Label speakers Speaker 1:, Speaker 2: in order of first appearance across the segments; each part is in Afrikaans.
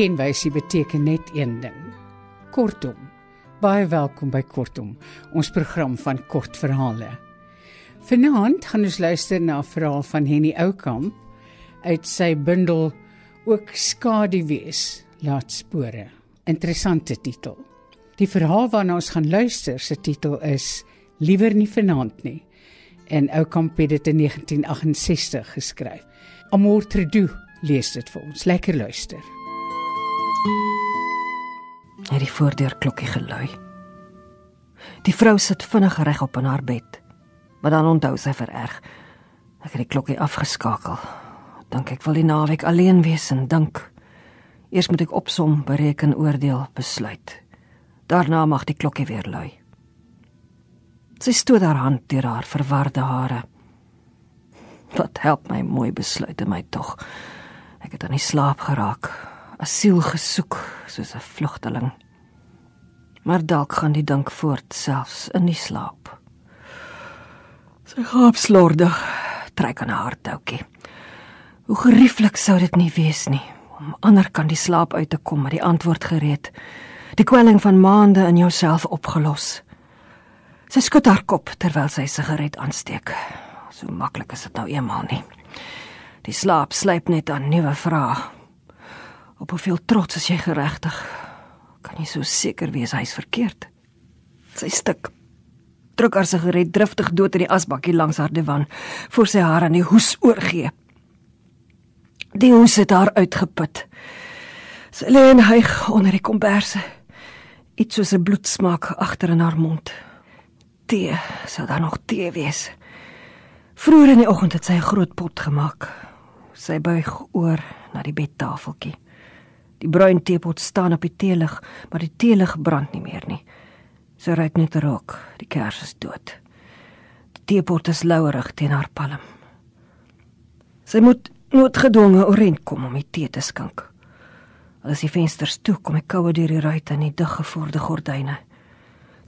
Speaker 1: kenwysie beteken net een ding. Kortom. Baie welkom by Kortom, ons program van kort verhale. Vanaand gaan ons luister na 'n verhaal van Henny Oukamp uit sy bundel Ook skaduwees laat spore. Interessante titel. Die verhaal waarna ons gaan luister se titel is Liewer nie vanaand nie en Oukamp het dit in 1968 geskryf. Amor Tredu lees dit vir ons. Lekker luister.
Speaker 2: Het die voordeur klokkie gelui. Die vrou sit vinnig reg op in haar bed. Maar dan onthou sy vererg. Ek het die klokkie afgeskakel. Dink ek wil die naweek alleen wees en dink. Eers moet ek opsom, bereken, oordeel, besluit. Daarna mag die klokkie weer lui. Sy stoot haar hand deur haar verwarde hare. Wat help my mooi besluite my tog. Ek het aan die slaap geraak, asiel gesoek soos 'n vlugteling. Maar dalk gaan die dink voort selfs in die slaap. Sy gaap slordig, trek aan haar toukie. Hoe gerieflik sou dit nie wees nie om ander kan die slaap uit te kom met die antwoord gereed. Die kwelling van maande in jouself opgelos. Sy skud haar kop terwyl sy 'n sigaret aansteek. So maklik is dit nou eenmal nie. Die slaap sluip net aan nuwe vrae. Op hoeveel trots is jy geregtig? Kan jy so seker wees hy's verkeerd? Sy stik. Druk haar sigaret driftig dood in die asbakkie langs haar divan voor sy haar aan die hoes oorgee. Die hoes het haar uitgeput. Sy lê en hyg onder die komberse. Iets soos 'n bloedsmaak agter in haar mond tee, sou daar nog tee wees. Vroeër in die oggend het sy 'n groot pot gemaak. Sy buig oor na die bedtafeltjie. Die bruin teepot staan op die teelig, maar die teelig brand nie meer nie. Sy ruik net rook. Die kers is dood. Die teepot is louerig teen haar palm. Sy moet noodgedwonge orent kom om die tee te skink. As die vensters toe kom, ek koue deur die ruit en die diggevorde gordyne.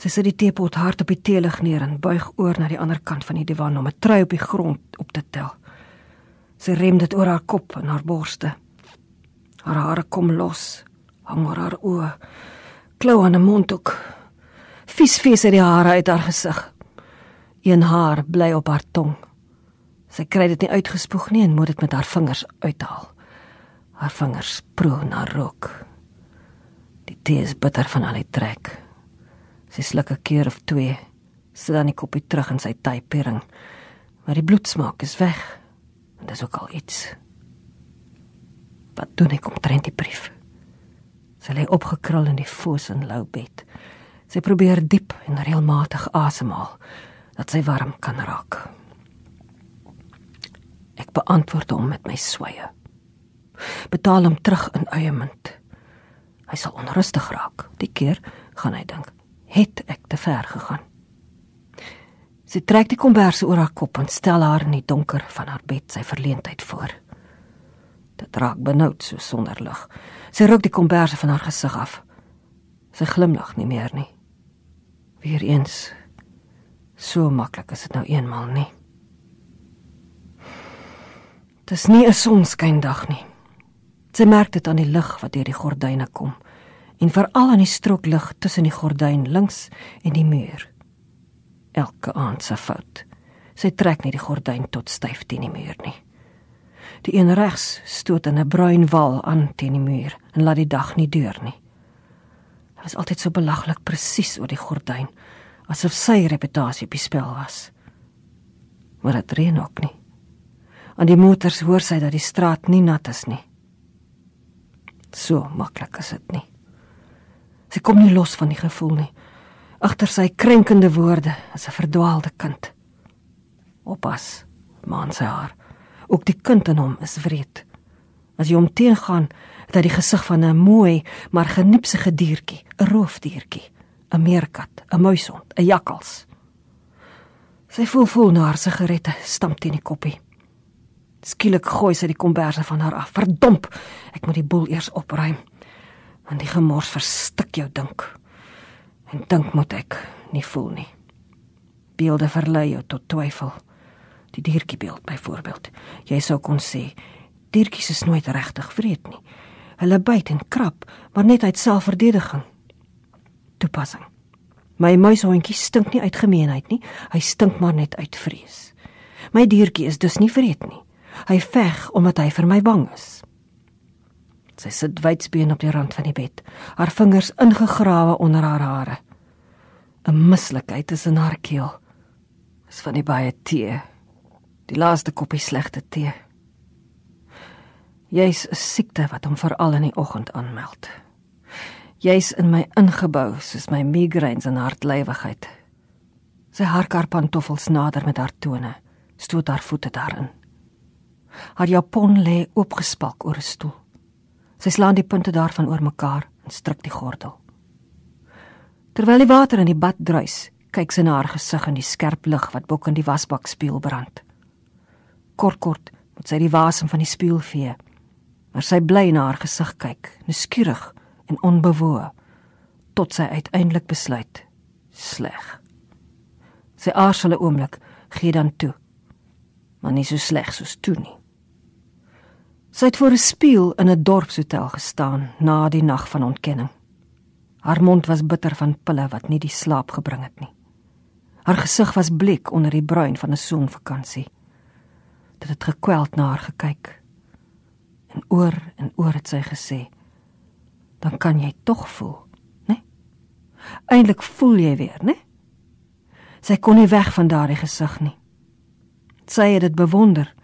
Speaker 2: Sy sit die teepot hard op die teelig neer en buig oor na die ander kant van die divan om 'n trui op die grond op te tel. Sy rem dit oor haar kop en haar borste. Haar hare kom los, hang oor haar oë. Klou aan 'n mondhoek. Vies vies uit die hare uit haar gesig. Een haar bly op haar tong. Sy kry dit nie uitgespoeg nie en moet dit met haar vingers uithaal. Haar vingers proe na rook. Die tee is bitter van al die trek. Sy sluk 'n keer of twee, sit dan die koppie terug in sy typering. Maar die bloedsmaak is weg. En dis ook al iets. Wat doen ek om trent die brief? Sy lê opgekrul in die foos en lou bed. Sy probeer diep en reëlmatig asemhaal dat sy warm kan raak. Ek beantwoord hom met my sweye. Betaal hom terug in eie munt. Hy sal onrustig raak. Die keer gaan hy dink het ek te ver gegaan. Sy trek die kombers oor haar kop en stel haar in die donker van haar bed sy verleentheid voor. Dit raak benoud so sonder lig. Sy ruk die kombers van haar gesig af. Sy glimlag nie meer nie. Weereens so maklik is dit nou eenmal nie. Dis nie 'n sonskyndag nie. Sy merk dit aan die lig wat deur die gordyne kom en veral aan die strooklig tussen die gordyn links en die muur. Elke aand se fout. Sy trek net die gordyn tot styf teen die muur nie. Die een regs stoot in 'n bruin wal aan teen die muur en laat die dag nie deur nie. Hy was altyd so belaglik presies oor die gordyn, asof sy reputasie op die spel was. Maar dit reën ook nie. Aan die motors hoor sy dat die straat nie nat is nie. So maklik is dit nie. Sy kom nie los van die gevoel nie. Agter sy krenkende woorde is 'n verdwaalde kind. Oppas, maan sy haar. Ook die kind in hom is wreed. As jy hom teengaan, het hy die gesig van 'n mooi maar geniepsige diertjie, 'n roofdiertjie, 'n meerkat, 'n muishond, 'n jakkals. Sy voel vol na haar sigarette, stamp teen die koppie. Skielik gooi sy die komberse van haar af. Verdomp, ek moet die boel eers opruim en die gemors verstik jou dink. En dink moet ek nie voel nie. Beelde verlei jou tot twyfel. Die diertjie beeld byvoorbeeld. Jy sou kon sê diertjies is nooit regtig vreed nie. Hulle byt en krap, maar net uit selfverdediging. Toepassing. My muishondjie stink nie uit gemeenheid nie, hy stink maar net uit vrees. My diertjie is dus nie vreed nie. Hy veg omdat hy vir my bang is. Sy sit wydsbeen op die rand van die bed, haar vingers ingegrawe onder haar hare. 'n Mislikheid is in haar keel. Dis van die baie tee. Die laaste koppie slegte tee. Jy's 'n siekte wat hom veral in die oggend aanmeld. Jy's in my ingebou soos my migraines en hartlywigheid. Sy hark haar pantoffels nader met haar tone, stoot haar voete daarin. Haar japon lê oopgespalk oor 'n stoel. Sy slaan die punte daarvan oor mekaar en stryk die gordel. Terwyl die water in die bad druis, kyk sy na haar gesig in die skerp lig wat bo in die wasbak spieël brand. Kort kort moet sy die wasem van die spieël vee, maar sy bly na haar gesig kyk, nuuskierig en onbewoë, tot sy uiteindelik besluit: sleg. Sy aarzel 'n oomblik, gee dan toe. Maar nie so sleg soos toe nie. Sy het voor 'n spieël in 'n dorpshotel gestaan na die nag van ontkenning. Haar mond was bitter van pille wat nie die slaap gebring het nie. Haar gesig was bleek onder die bruin van 'n sonvakansie. Dit het gekweld na haar gekyk. En oor en oor het sy gesê: "Dan kan jy tog voel, né? Eindelik voel jy weer, né?" Sy kon nie weg van daardie gesig nie. Sy het dit bewonder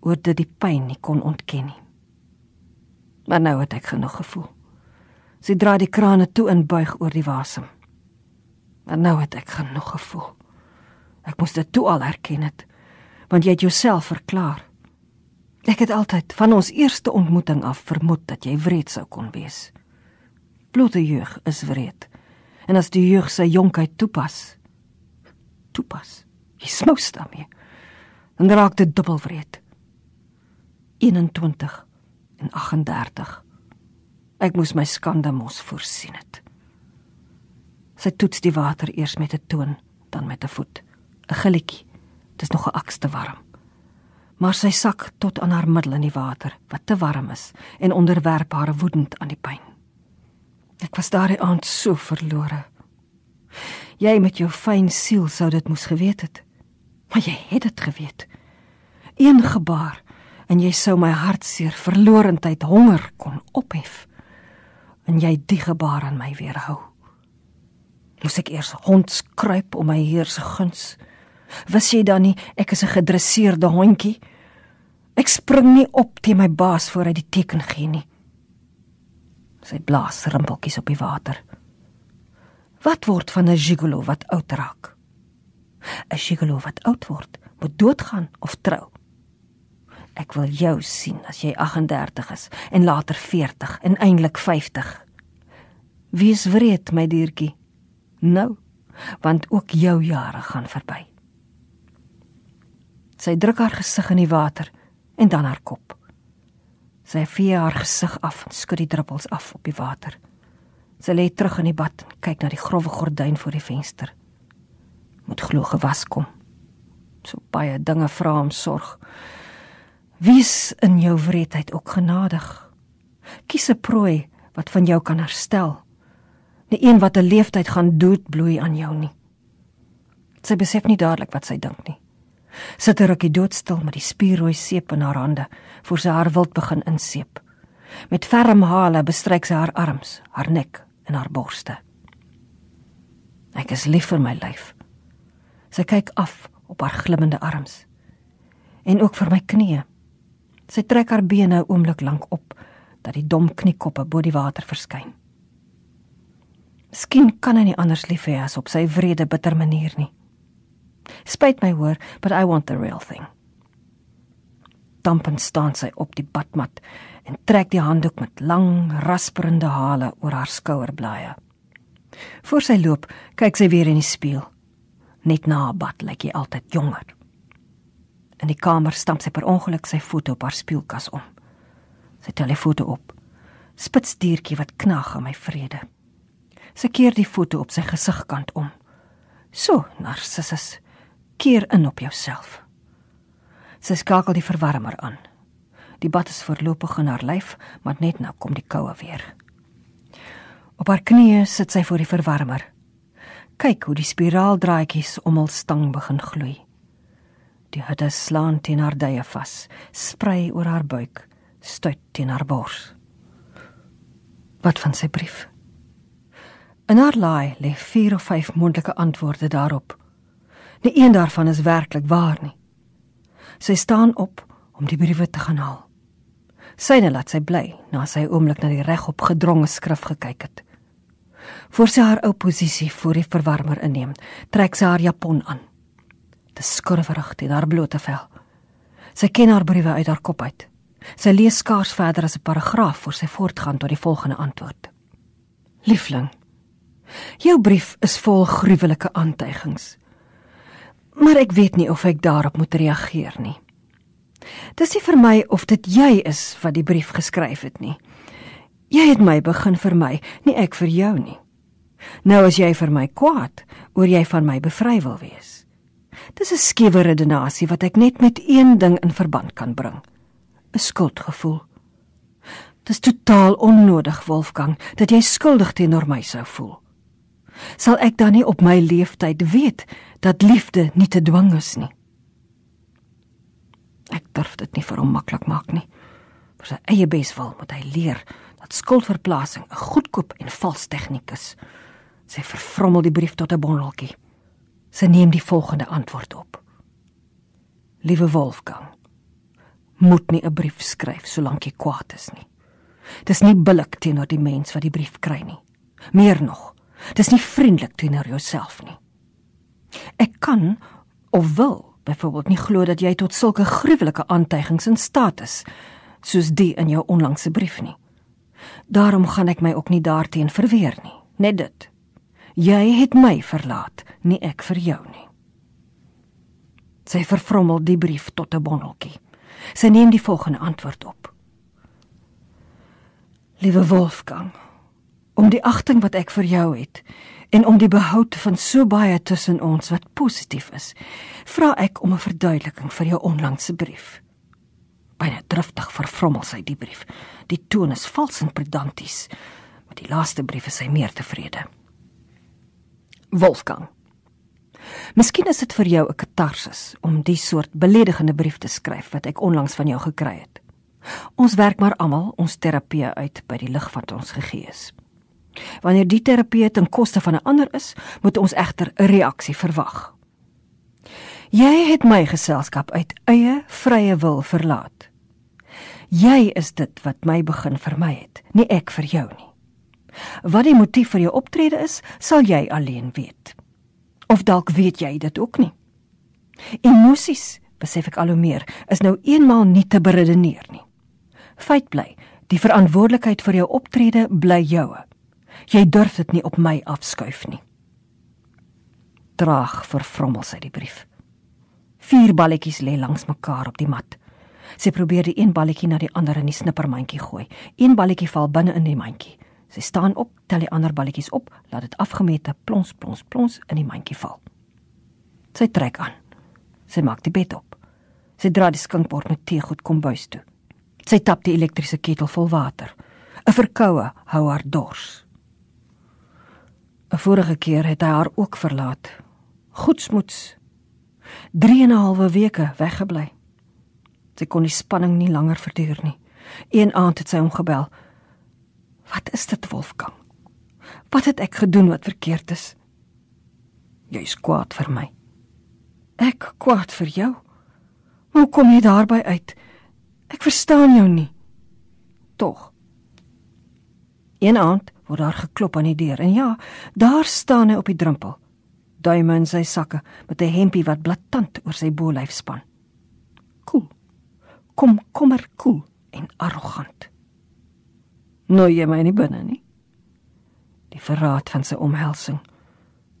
Speaker 2: oor dit die pyn nie kon ontken nie. Maar nou het ek genoeg gevoel. Sy draai die krane toe en buig oor die wasem. Maar nou het ek genoeg gevoel. Ek moes dit toe al erken het, want jy het jouself verklaar. Ek het altyd van ons eerste ontmoeting af vermoed dat jy wreed sou kon wees. Blote jeug is wreed. En as die jeug sy jonkheid toepas, toepas, jy smous daarmee. Dan raak dit dubbel wreed. 21 en 38. Ek moes my skande mos voorsien het. Sy toets die water eers met 'n toon, dan met 'n voet. 'n Gilletjie. Dit is nog 'n aks te warm. Maar sy sak tot aan haar middel in die water, wat te warm is, en onderwerp haar woedend aan die pyn. Ek was daardie aand so verlore. Jy met jou fyn siel sou dit moes geweet het. Maar jy het dit geweet. Een gebaar en jy sou my hartseer verlorendheid honger kon ophef en jy die gebaar aan my weerhou moes ek eers honds kruip om my heer se guns wis jy dan nie ek is 'n gedresseerde hondjie ek spring nie op teen my baas voor hy die teken gee nie sy blaas rimpeltjies op die water wat word van 'n gigolo wat oud raak 'n gigolo wat oud word moet doodgaan of trou Ek wil jou sien as jy 38 is en later 40 en eintlik 50. Wees wreed, my diertjie. Nou, want ook jou jare gaan verby. Sy druk haar gesig in die water en dan haar kop. Sy vee haar gesig af en skud die druppels af op die water. Sy lê terug in die bad en kyk na die grouwe gordyn voor die venster. Moet glo gewas kom. So baie dinge vra om sorg. Wees in jou wreedheid ook genadig. Kies 'n prooi wat van jou kan herstel. Nie een wat 'n leeftyd gaan doodbloei aan jou nie. Sy besef nie dadelik wat sy dink nie. Sit 'n rukkie doodstil met die spierrooi seep in haar hande voor sy haar wild begin inseep. Met ferm hale bestryk sy haar arms, haar nek en haar borste. Ek is lief vir my lyf. Sy kyk af op haar glimmende arms en ook vir my knieë. Sy trek haar bene 'n oomblik lank op dat die dom kniekoppe bo die water verskyn. Miskien kan hy nie anders lief hê as op sy wrede bitter manier nie. Spyt my hoor, but I want the real thing. Dampen staan sy op die badmat en trek die handdoek met lang, rasperende hale oor haar skouerblaaie. Voor sy loop, kyk sy weer in die spieël. Net na haar bad lyk hy altyd jonger. In die kamer stamp sy per ongeluk sy voete op haar spieelkas om. Sy tel die voete op. Spitsdiertjie wat knag aan my vrede. Sy keer die voete op sy gesigkant om. So, narcissus, keer in op jouself. Sy skakel die verwarmer aan. Die bad is voorlopig in haar lyf, maar net nou kom die koue weer. Op haar knieë sit sy voor die verwarmer. Kyk hoe die spiraaldraadjies om hul stang begin gloei. Die hitte slaan teen haar dye vas, sprei oor haar buik, stuit teen haar bors. Wat van sy brief? In haar laai lê 4 of 5 moontlike antwoorde daarop. Nie een daarvan is werklik waar nie. Sy staan op om die briewe te gaan haal. Syne laat sy bly na sy oomblik na die regop gedronge skrif gekyk het. Voor sy haar ou posisie voor die verwarmer inneem, trek sy haar japon aan. Dit skurwerig teen haar blote vel. Sy ken haar briewe uit haar kop uit. Sy lees skaars verder as 'n paragraaf voor sy voortgaan tot die volgende antwoord. Liefling, jou brief is vol gruwelike aantuigings. Maar ek weet nie of ek daarop moet reageer nie. Dis nie vir my of dit jy is wat die brief geskryf het nie. Jy het my begin vir my, nie ek vir jou nie. Nou as jy vir my kwaad oor jy van my bevry wil wees. Dis 'n skewe redenasie wat ek net met een ding in verband kan bring. 'n Skuldgevoel. Dis totaal onnodig, Wolfgang, dat jy skuldig teenoor my sou voel. Sal ek dan nie op my leeftyd weet dat liefde nie te dwing is nie? Ek durf dit nie vir hom maklik maak nie. Vir sy eie beswil moet hy leer dat skuldverplasing 'n goedkoop en vals tegniek is. Sy vervrommel die brief tot 'n bondeltjie. Sy neem die volgende antwoord op. Liewe Wolfgang, moet nie 'n brief skryf solank jy kwaad is nie. Dis nie billik teenoor die mens wat die brief kry nie. Meer nog, dis nie vriendelik teenoor jouself nie. Ek kan of wil byvoorbeeld nie glo dat jy tot sulke gruwelike aantuigings in staat is soos die in jou onlangse brief nie. Daarom gaan ek my ook nie daarteen verweer nie, net dit. Jy het my verlaat, nie ek vir jou nie. Sy vervrommel die brief tot 'n bondeltjie. Sy neem die volgende antwoord op. Liewe Wolfgang, om die agting wat ek vir jou het, en om die behoud van so baie tussen ons wat positief is, vra ek om 'n verduideliking vir jou onlangse brief. Byna driftig vervrommel sy die brief. Die toon is vals en pedanties. Met die laaste brief is hy meer tevrede. Wolfgang. Miskien is dit vir jou 'n katarsis om die soort beledigende brief te skryf wat ek onlangs van jou gekry het. Ons werk maar almal ons terapie uit by die lig van ons gees. Wanneer die terapie ten koste van 'n ander is, moet ons egter 'n reaksie verwag. Jy het my geselskap uit eie vrye wil verlaat. Jy is dit wat my begin vermy het, nie ek vir jou nie. Wat die motief vir jou optrede is, sal jy alleen weet. Of dalk weet jy dit ook nie. Emosies, besef ek al hoe meer, is nou eenmaal nie te beredeneer nie. Feit bly, die verantwoordelikheid vir jou optrede bly joue. Jy durf dit nie op my afskuif nie. Traag vervrommel sy die brief. Vier balletjies lê langs mekaar op die mat. Sy probeer die een balletjie na die ander in die snippermandjie gooi. Een balletjie val binne in die mandjie. Sy staan op, tel die ander balletjies op, laat dit afgemete plons plons plons in die mandjie val. Sy trek aan. Sy maak die bed op. Sy dra die skinkbord met teegoed kombuis toe. Sy tap die elektriese ketel vol water. 'n Verkoue hou haar dors. 'n Vorige keer het hy haar ook verlaat. Goedsmoeds. 3 en 'n halwe weke weggebly. Sy kon die spanning nie langer verduur nie. Een aand het sy hom gebel. "Wat is dit, Wolfgang? Wat het ek gedoen wat verkeerd is?" "Jy's kwaad vir my." "Ek kwaad vir jou? Hoe kom jy daarby uit? Ek verstaan jou nie." "Tog." Een aand word daar geklop aan die deur en ja, daar staan hy op die drempel. Duime in sy sakke met 'n hempie wat blaatant oor sy bolyf span. Koel. Kom kommer koel en arrogant. Nou jy my nie binne nie. Die verraad van sy omhelsing,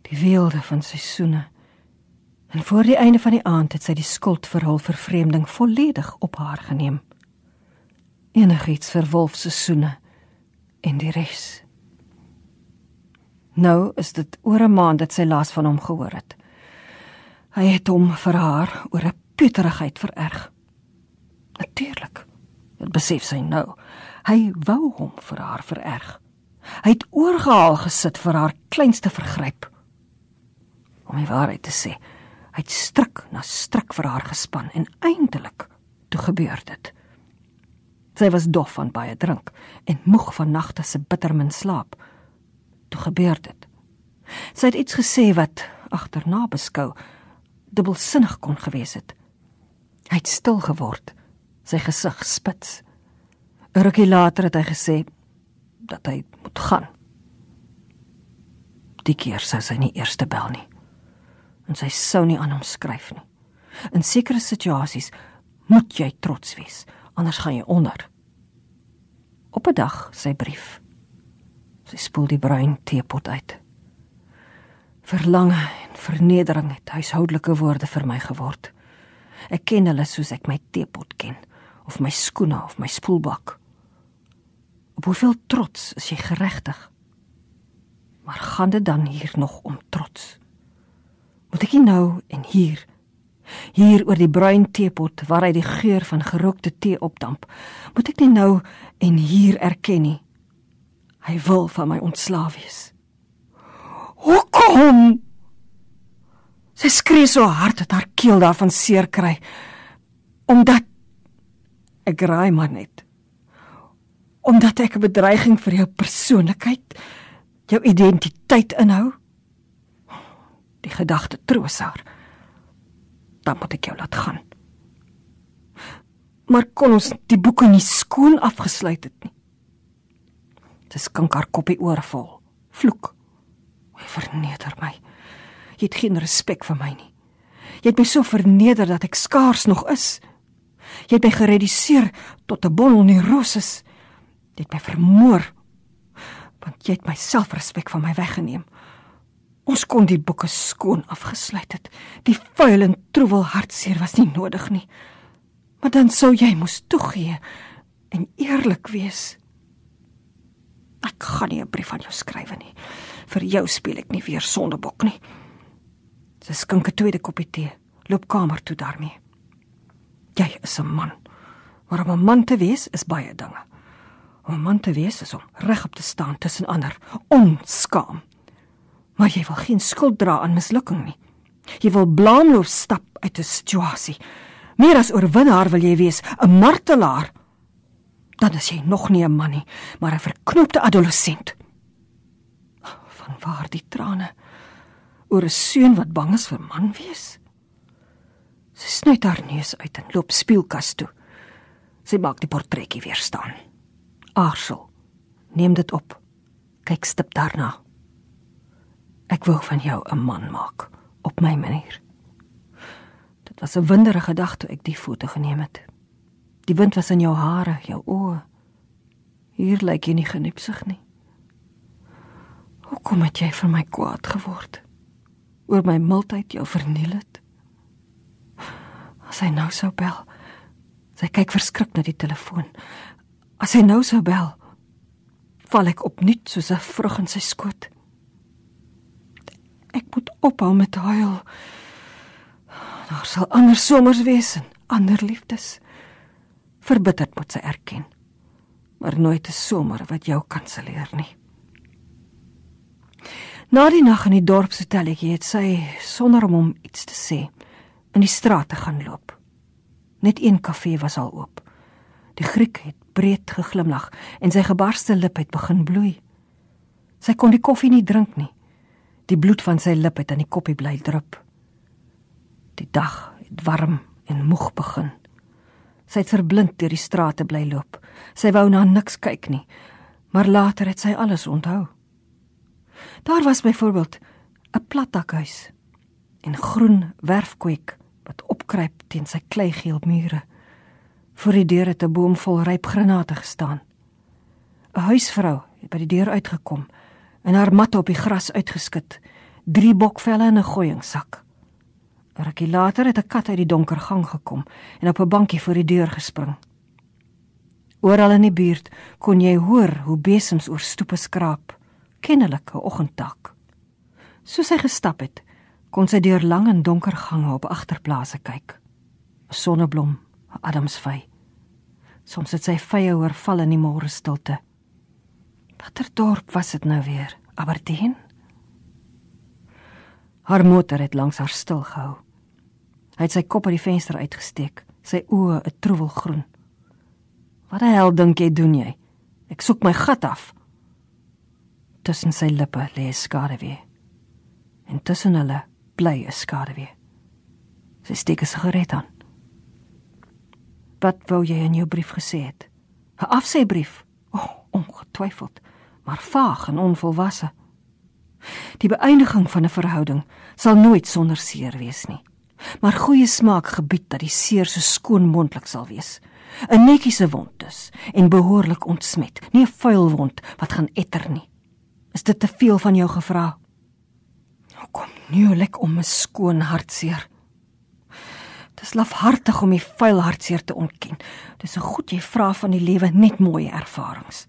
Speaker 2: die weelde van sy soene. En voor die einde van die aand het sy die skuld vir hul vervreemding volledig op haar geneem. Enigiets vir Wolf se soene en die res. Nou is dit oor 'n maand dat sy laas van hom gehoor het. Hy het hom vir haar oor 'n puterigheid vererg. Natuurlik. Dit besef sy nou. Hy wou hom vir haar vererg. Hy het oorgehaal gesit vir haar kleinste vergryp. Om die waarheid te sê, hy het stryk na stryk vir haar gespan en eindelik toe gebeur dit. Sy was dof van baie drink en moeg van nagte se bittermin slaap. Toe gebeur dit. Sy het iets gesê wat agterna beskou dubbelsinnig kon gewees het. Hy het stil geword, sy gesig spits. 'n Rukkie later het hy gesê dat hy moet gaan. Die keer sou sy nie eers bel nie. En sy sou nie aan hom skryf nie. In sekere situasies moet jy trots wees, anders gaan jy onder. Op 'n dag sy brief. Sy spoel die bruin teepot uit. Verlange en vernedering het huishoudelike woorde vir my geword. Ek ken hulle soos ek my teepot ken of my skoene of my spoelbak. Op hoeveel trots is jy geregtig? Maar gaan dit dan hier nog om trots? Moet ek nou en hier hier oor die bruin teepot waar hy die geur van gerookte tee opdamp, moet ek nie nou en hier erken nie. Hy wil van my ontslaaf wees. Hoekom? Sy skree so hard dat haar keel daarvan seer kry. Omdat ek raai maar net. Omdat ek 'n bedreiging vir jou persoonlikheid, jou identiteit inhou. Die gedagte troos haar. Dan moet ek jou laat gaan. Maar kon ons die boeke nie skoon afgesluit het nie? Dis skink haar koppie oorvol. Vloek. Hy verneder my. Jy het geen respek vir my nie. Jy het my so verneder dat ek skaars nog is. Jy het my gereduseer tot 'n bondel neuroses. Jy het my vermoor want jy het my selfrespek van my weggeneem. Ons kon die boeke skoon afgesluit het. Die vuil en troewel hartseer was nie nodig nie. Maar dan sou jy moes toegee en eerlik wees. Ek gaan nie 'n brief aan jou skryf nie. Vir jou speel ek nie weer sondebok nie. Sy skink 'n tweede koppie tee, loop kamer toe daarmee. Jy is 'n man. Maar om 'n man te wees is baie dinge. Om 'n man te wees is om regop te staan tussen ander, onskaam. Maar jy wil geen skuld dra aan mislukking nie. Jy wil blaamloos stap uit 'n situasie. Meer as oorwinnaar wil jy wees, 'n martelaar. Dan is jy nog nie 'n man nie, maar 'n verknoopte adolescent. Van waar die trane? oor 'n seun wat bang is vir man wees. Sy sny haar neus uit en loop spieelkas toe. Sy maak die portretjie weer staan. Aarsel. Neem dit op. Kyk stip daarna. Ek wou van jou 'n man maak op my manier. Dit was 'n wonderlike gedagte toe ek die foto geneem het. Die wind was in jou hare, jou oë. Hier lyk jy nie geniepsig nie. Hoekom het jy vir my kwaad geword? oor my mildheid jou verniel het. As hy nou sou bel. Sy kyk verskrik na die telefoon. As hy nou sou bel, val ek opnuut soos 'n vrug in sy skoot. Ek moet ophou met huil. Daar sal ander somers wees en ander liefdes. Verbitterd moet sy erken. Maar nooit 'n somer wat jou kanselleer nie. Na die nag in die dorpshotelletjie het sy sonder om hom iets te sê in die straat te gaan loop. Net een kafee was al oop. Die Griek het breed geglimlag en sy gebarste lip het begin bloei. Sy kon die koffie nie drink nie. Die bloed van sy lip het aan die koppie bly drup. Die dag het warm en moeg begin. Sy het verblind deur die strate bly loop. Sy wou na niks kyk nie, maar later het sy alles onthou. Daar was byvoorbeeld 'n platdakhuis en groen werfkweek wat opkruip teen sy kleigeel mure. Voor die deur het 'n boom vol ryp granate gestaan. 'n Huisvrou het by die deur uitgekom en haar matte op die gras uitgeskit, drie bokvelle in 'n gooiingsak. 'n Rukkie later het 'n kat uit die donker gang gekom en op 'n bankie voor die deur gespring. Oral in die buurt kon jy hoor hoe besems oor stoepe skraap kennelike oggendtak. Soos hy gestap het, kon sy deur lang en donker gange op agterplase kyk. 'n Sonneblom, 'n adamsvy. Soms het sy vye oorval in die môre stilte. Watter dorp was dit nou weer? Aberdeen? Haar motor het langs haar stil gehou. Hy het sy kop uit die venster uitgesteek, sy oë 'n troevelgroen. "Wat die hel dink jy doen jy? Ek soek my gat af." Tussen sy lippe lê 'n skaduwee. En tussen hulle bly 'n skaduwee. Sy steek 'n sigaret aan. "Wat wou jy in jou brief gesê het?" "’n Afseibrief." "O, oh, ongetwyfeld, maar vaag en onvolwasse." Die beëindiging van 'n verhouding sal nooit sonder seer wees nie. Maar goeie smaak gebied dat die seer so skoon moontlik sal wees. 'n Netjiese wond dus en behoorlik ontsmet, nie 'n vuil wond wat gaan etter nie. Is dit te veel van jou gevra? Nou kom nou lek om 'n skoon hartseer. Dis lafhartig om die vuil hartseer te ontken. Dis so goed jy vra van die lewe net mooi ervarings.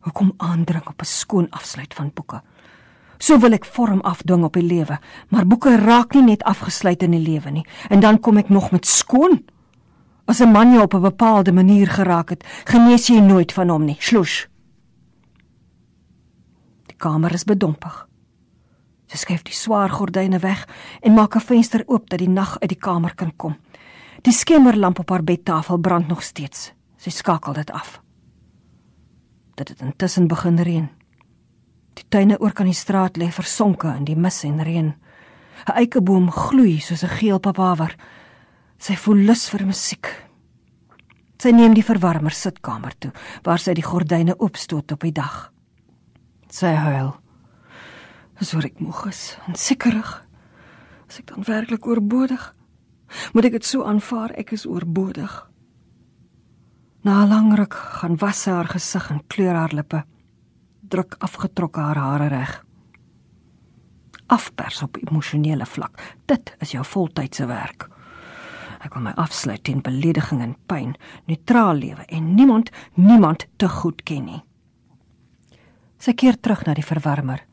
Speaker 2: Hoekom aandring op 'n skoon afsluit van boeke? So wil ek vorm afdwing op die lewe, maar boeke raak nie net afgesluit in die lewe nie. En dan kom ek nog met skoon. As 'n man jou op 'n bepaalde manier geraak het, genees jy nooit van hom nie. Sloes. Die kamer is bedompig. Sy skuif die swaar gordyne weg en maak 'n venster oop dat die nag uit die kamer kan kom. Die skemerlamp op haar bedtafel brand nog steeds. Sy skakel dit af. Dit het intussen begin reën. Die tuine oor kan die straat lê versonke in die mis en reën. 'n Eikeboom gloei soos 'n geel papawer. Sy voel lus vir musiek. Sy neem die verwarmer sitkamer toe waar sy die gordyne oopstoot op die dag. Sy huil. Asoor ek moeg is en sekerig. As ek dan werklik oorbodig, moet ek dit so aanvaar ek is oorbodig. Na 'n lang ruk gaan was sy haar gesig en kleur haar lippe druk afgetrokke haar hare reg. Afpers op emosionele vlak. Dit is jou voltydse werk. Ek wil my afsluit teen belediging en pyn, neutraal lewe en niemand, niemand te goed ken nie. Sy keer terug na die verwarmer.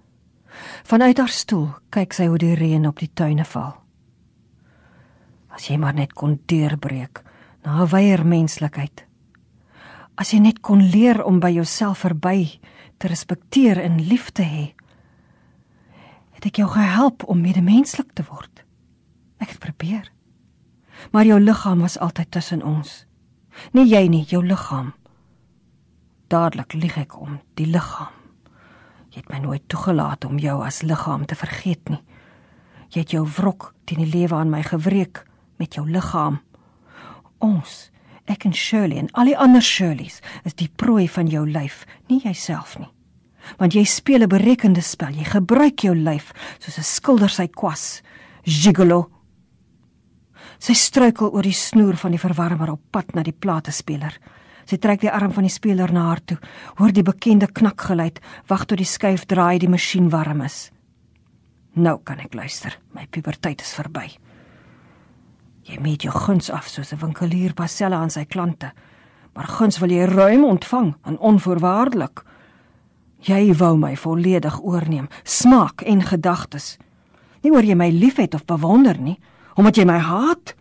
Speaker 2: Vanuit haar stoel kyk sy hoe die reën op die tuine val. As jy maar net kon deurbreek na 'n wyeer menslikheid. As jy net kon leer om by jouself verby te respekteer en lief te hê. Het ek jou gehelp om medemenslik te word? Ek het probeer. Maar jou liggaam was altyd tussen ons. Nie jy nie, jou liggaam. Dadelik lieg ek om die liggaam. Jy het my nooit toegelaat om jou as liggaam te vergeet nie. Jy het jou wrok teen die lewe aan my gewreek met jou liggaam. Ons Ek en Shirley en al die ander Shirleys is die prooi van jou lyf, nie jouself nie. Want jy speel 'n berekende spel. Jy gebruik jou lyf soos 'n skilder sy kwas. Gigolo. Sy struikel oor die snoer van die verwarmer op pad na die platespeler. Sy trek die arm van die speler na haar toe. Hoor die bekende knakgeluid. Wag tot die skuif draai, die masjien warm is. Nou kan ek luister. My puberteit is verby. Jy meet jou guns af soos 'n winkelier paselle aan sy klante. Maar guns wil jy ruim ontvang en onvoorwaardelik. Jy wou my volledig oorneem, smaak en gedagtes. Nie oor jy my liefhet of bewonder nie, omdat jy my haat.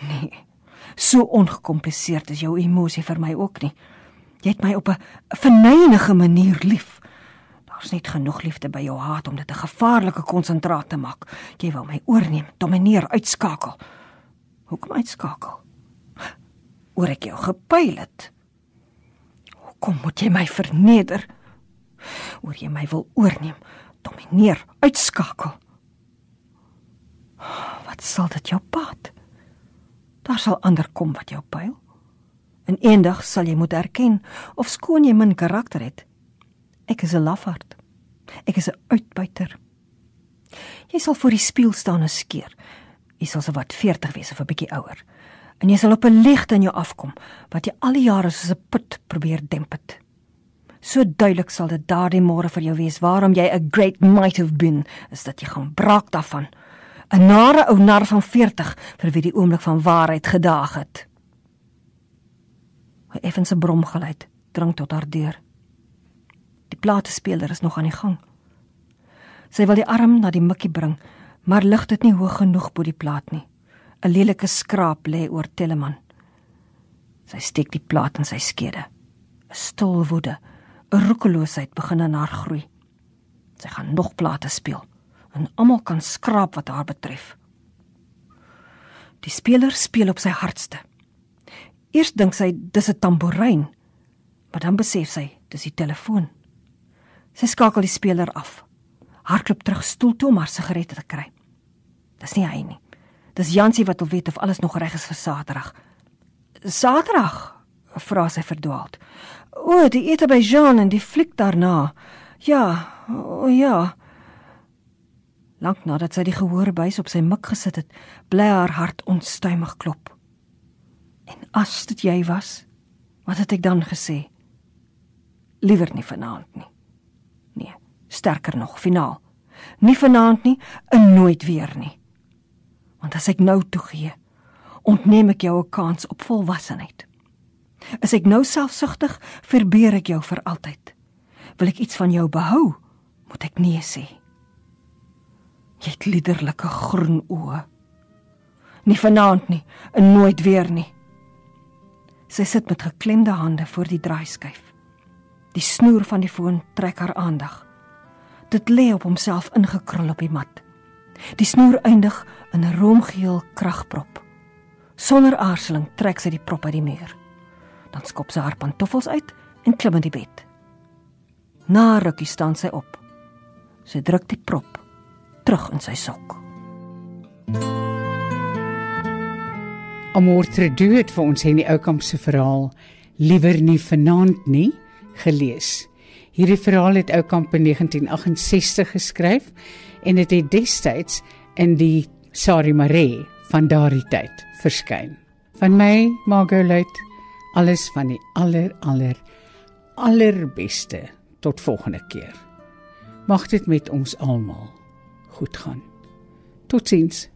Speaker 2: Nee. So ongekompliseerd is jou emosie vir my ook nie. Jy het my op 'n verneinige manier lief. Daar's net genoeg liefde by jou haat om dit 'n gevaarlike konsentraat te maak. Jy wou my oorneem, domineer, uitskakel. Hoekom uitskakel? Oor ek jou gepyl het. Hoekom moet jy my verneder? Oor jy my wil oorneem, domineer, uitskakel. Wat sal dit jou pad? Daar sal ander kom wat jou pyl. En eendag sal jy moet erken of skoon jy min karakter het. Ek is 'n lafaard. Ek is 'n uitbuiter. Jy sal voor die spieël staan en skeer jy sal se wat 40 wees of 'n bietjie ouer. En jy sal op 'n ligte in jou afkom wat jy al die jare soos 'n put probeer demp het. So duidelik sal dit daardie môre vir jou wees waarom jy 'n great might have been is dat jy gaan braak daarvan. 'n Nare ou nar van 40 vir wie die oomblik van waarheid gedaag het. 'n Effense bromgeluid drang tot haar deur. Die platespeler is nog aan die gang. Sy wil die arm na die mikkie bring maar lig dit nie hoog genoeg bo die plaat nie. 'n Lelike skraap lê oor Teleman. Sy steek die plaat in sy skede. 'n Stil woede, 'n roekeloosheid begin in haar groei. Sy gaan nog plate speel en almal kan skraap wat haar betref. Die speler speel op sy hardste. Eers dink sy dis 'n tamboerijn, maar dan besef sy dis die telefoon. Sy skakel die speler af. Hardloop terug stoel toe om haar sigarette te kry. Dis nie hy nie. Dis Jansie wat wil weet of alles nog reg is vir Saterdag. Saterdag? vra sy verdwaald. O, die ete by Jean en die fliek daarna. Ja, o ja. Lank nadat sy die gehoorbuis op sy mik gesit het, bly haar hart onstuimig klop. En as dit jy was, wat het ek dan gesê? Liewer nie vanaand nie. Nee, sterker nog, finaal. Nie vanaand nie, en nooit weer nie. Want as ek nou toegee, ontneem ek jou 'n kans op volwassenheid. As ek nou selfsugtig, verbeur ek jou vir altyd. Wil ek iets van jou behou, moet ek nee sê. Jy het liderlike groen oë. Nie vanaand nie, en nooit weer nie. Sy sit met geklemde hande voor die draaiskyf. Die snoer van die foon trek haar aandag. Dit lê op homself ingekrul op die mat. Die snoer eindig in 'n roomgeel kragprop. Sonder aarzeling trek sy die prop uit die muur. Dan skop sy haar pantoffels uit en klim in die bed. Na rukkie staan sy op. Sy druk die prop terug in sy sok.
Speaker 1: Amortredu het vir ons Henny Oukamp se verhaal Liewer nie vanaand nie gelees. Hierdie verhaal het Oukamp in 1968 geskryf en dit het, het destyds in die Sari Maree van daardie tyd verskyn. Van my, Margolite, alles van die aller aller allerbeste tot volgende keer. Mag dit met ons almal goed gaan. Totsiens.